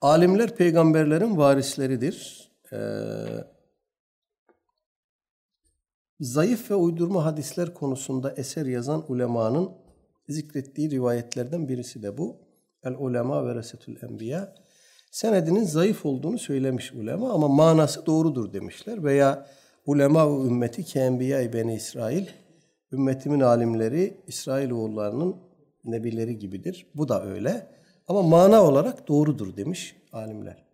Alimler peygamberlerin varisleridir. Ee, zayıf ve uydurma hadisler konusunda eser yazan ulemanın zikrettiği rivayetlerden birisi de bu. El ulema ve resetül enbiya. Senedinin zayıf olduğunu söylemiş ulema ama manası doğrudur demişler. Veya ulema ve ümmeti ki enbiya beni İsrail. Ümmetimin alimleri İsrail oğullarının nebileri gibidir. Bu da öyle. Ama mana olarak doğrudur demiş alimler.